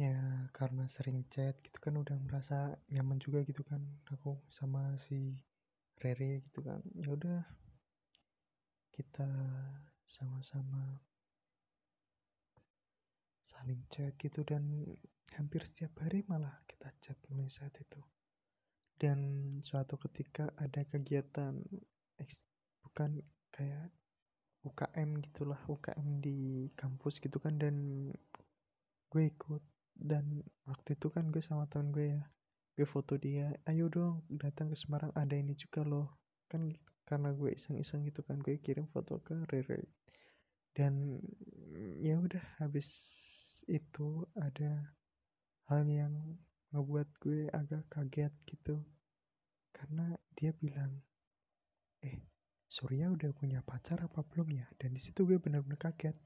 ya karena sering chat gitu kan udah merasa nyaman juga gitu kan aku sama si Rere gitu kan. Ya udah kita sama-sama saling chat gitu dan hampir setiap hari malah kita chat mulai saat itu. Dan suatu ketika ada kegiatan bukan kayak UKM gitulah UKM di kampus gitu kan dan gue ikut dan waktu itu kan gue sama temen gue ya gue foto dia ayo dong datang ke Semarang ada ini juga loh. Kan karena gue iseng-iseng gitu kan gue kirim foto ke Rere. Dan ya udah habis itu ada hal yang ngebuat gue agak kaget gitu. Karena dia bilang eh Surya udah punya pacar apa belum ya? Dan di situ gue bener-bener kaget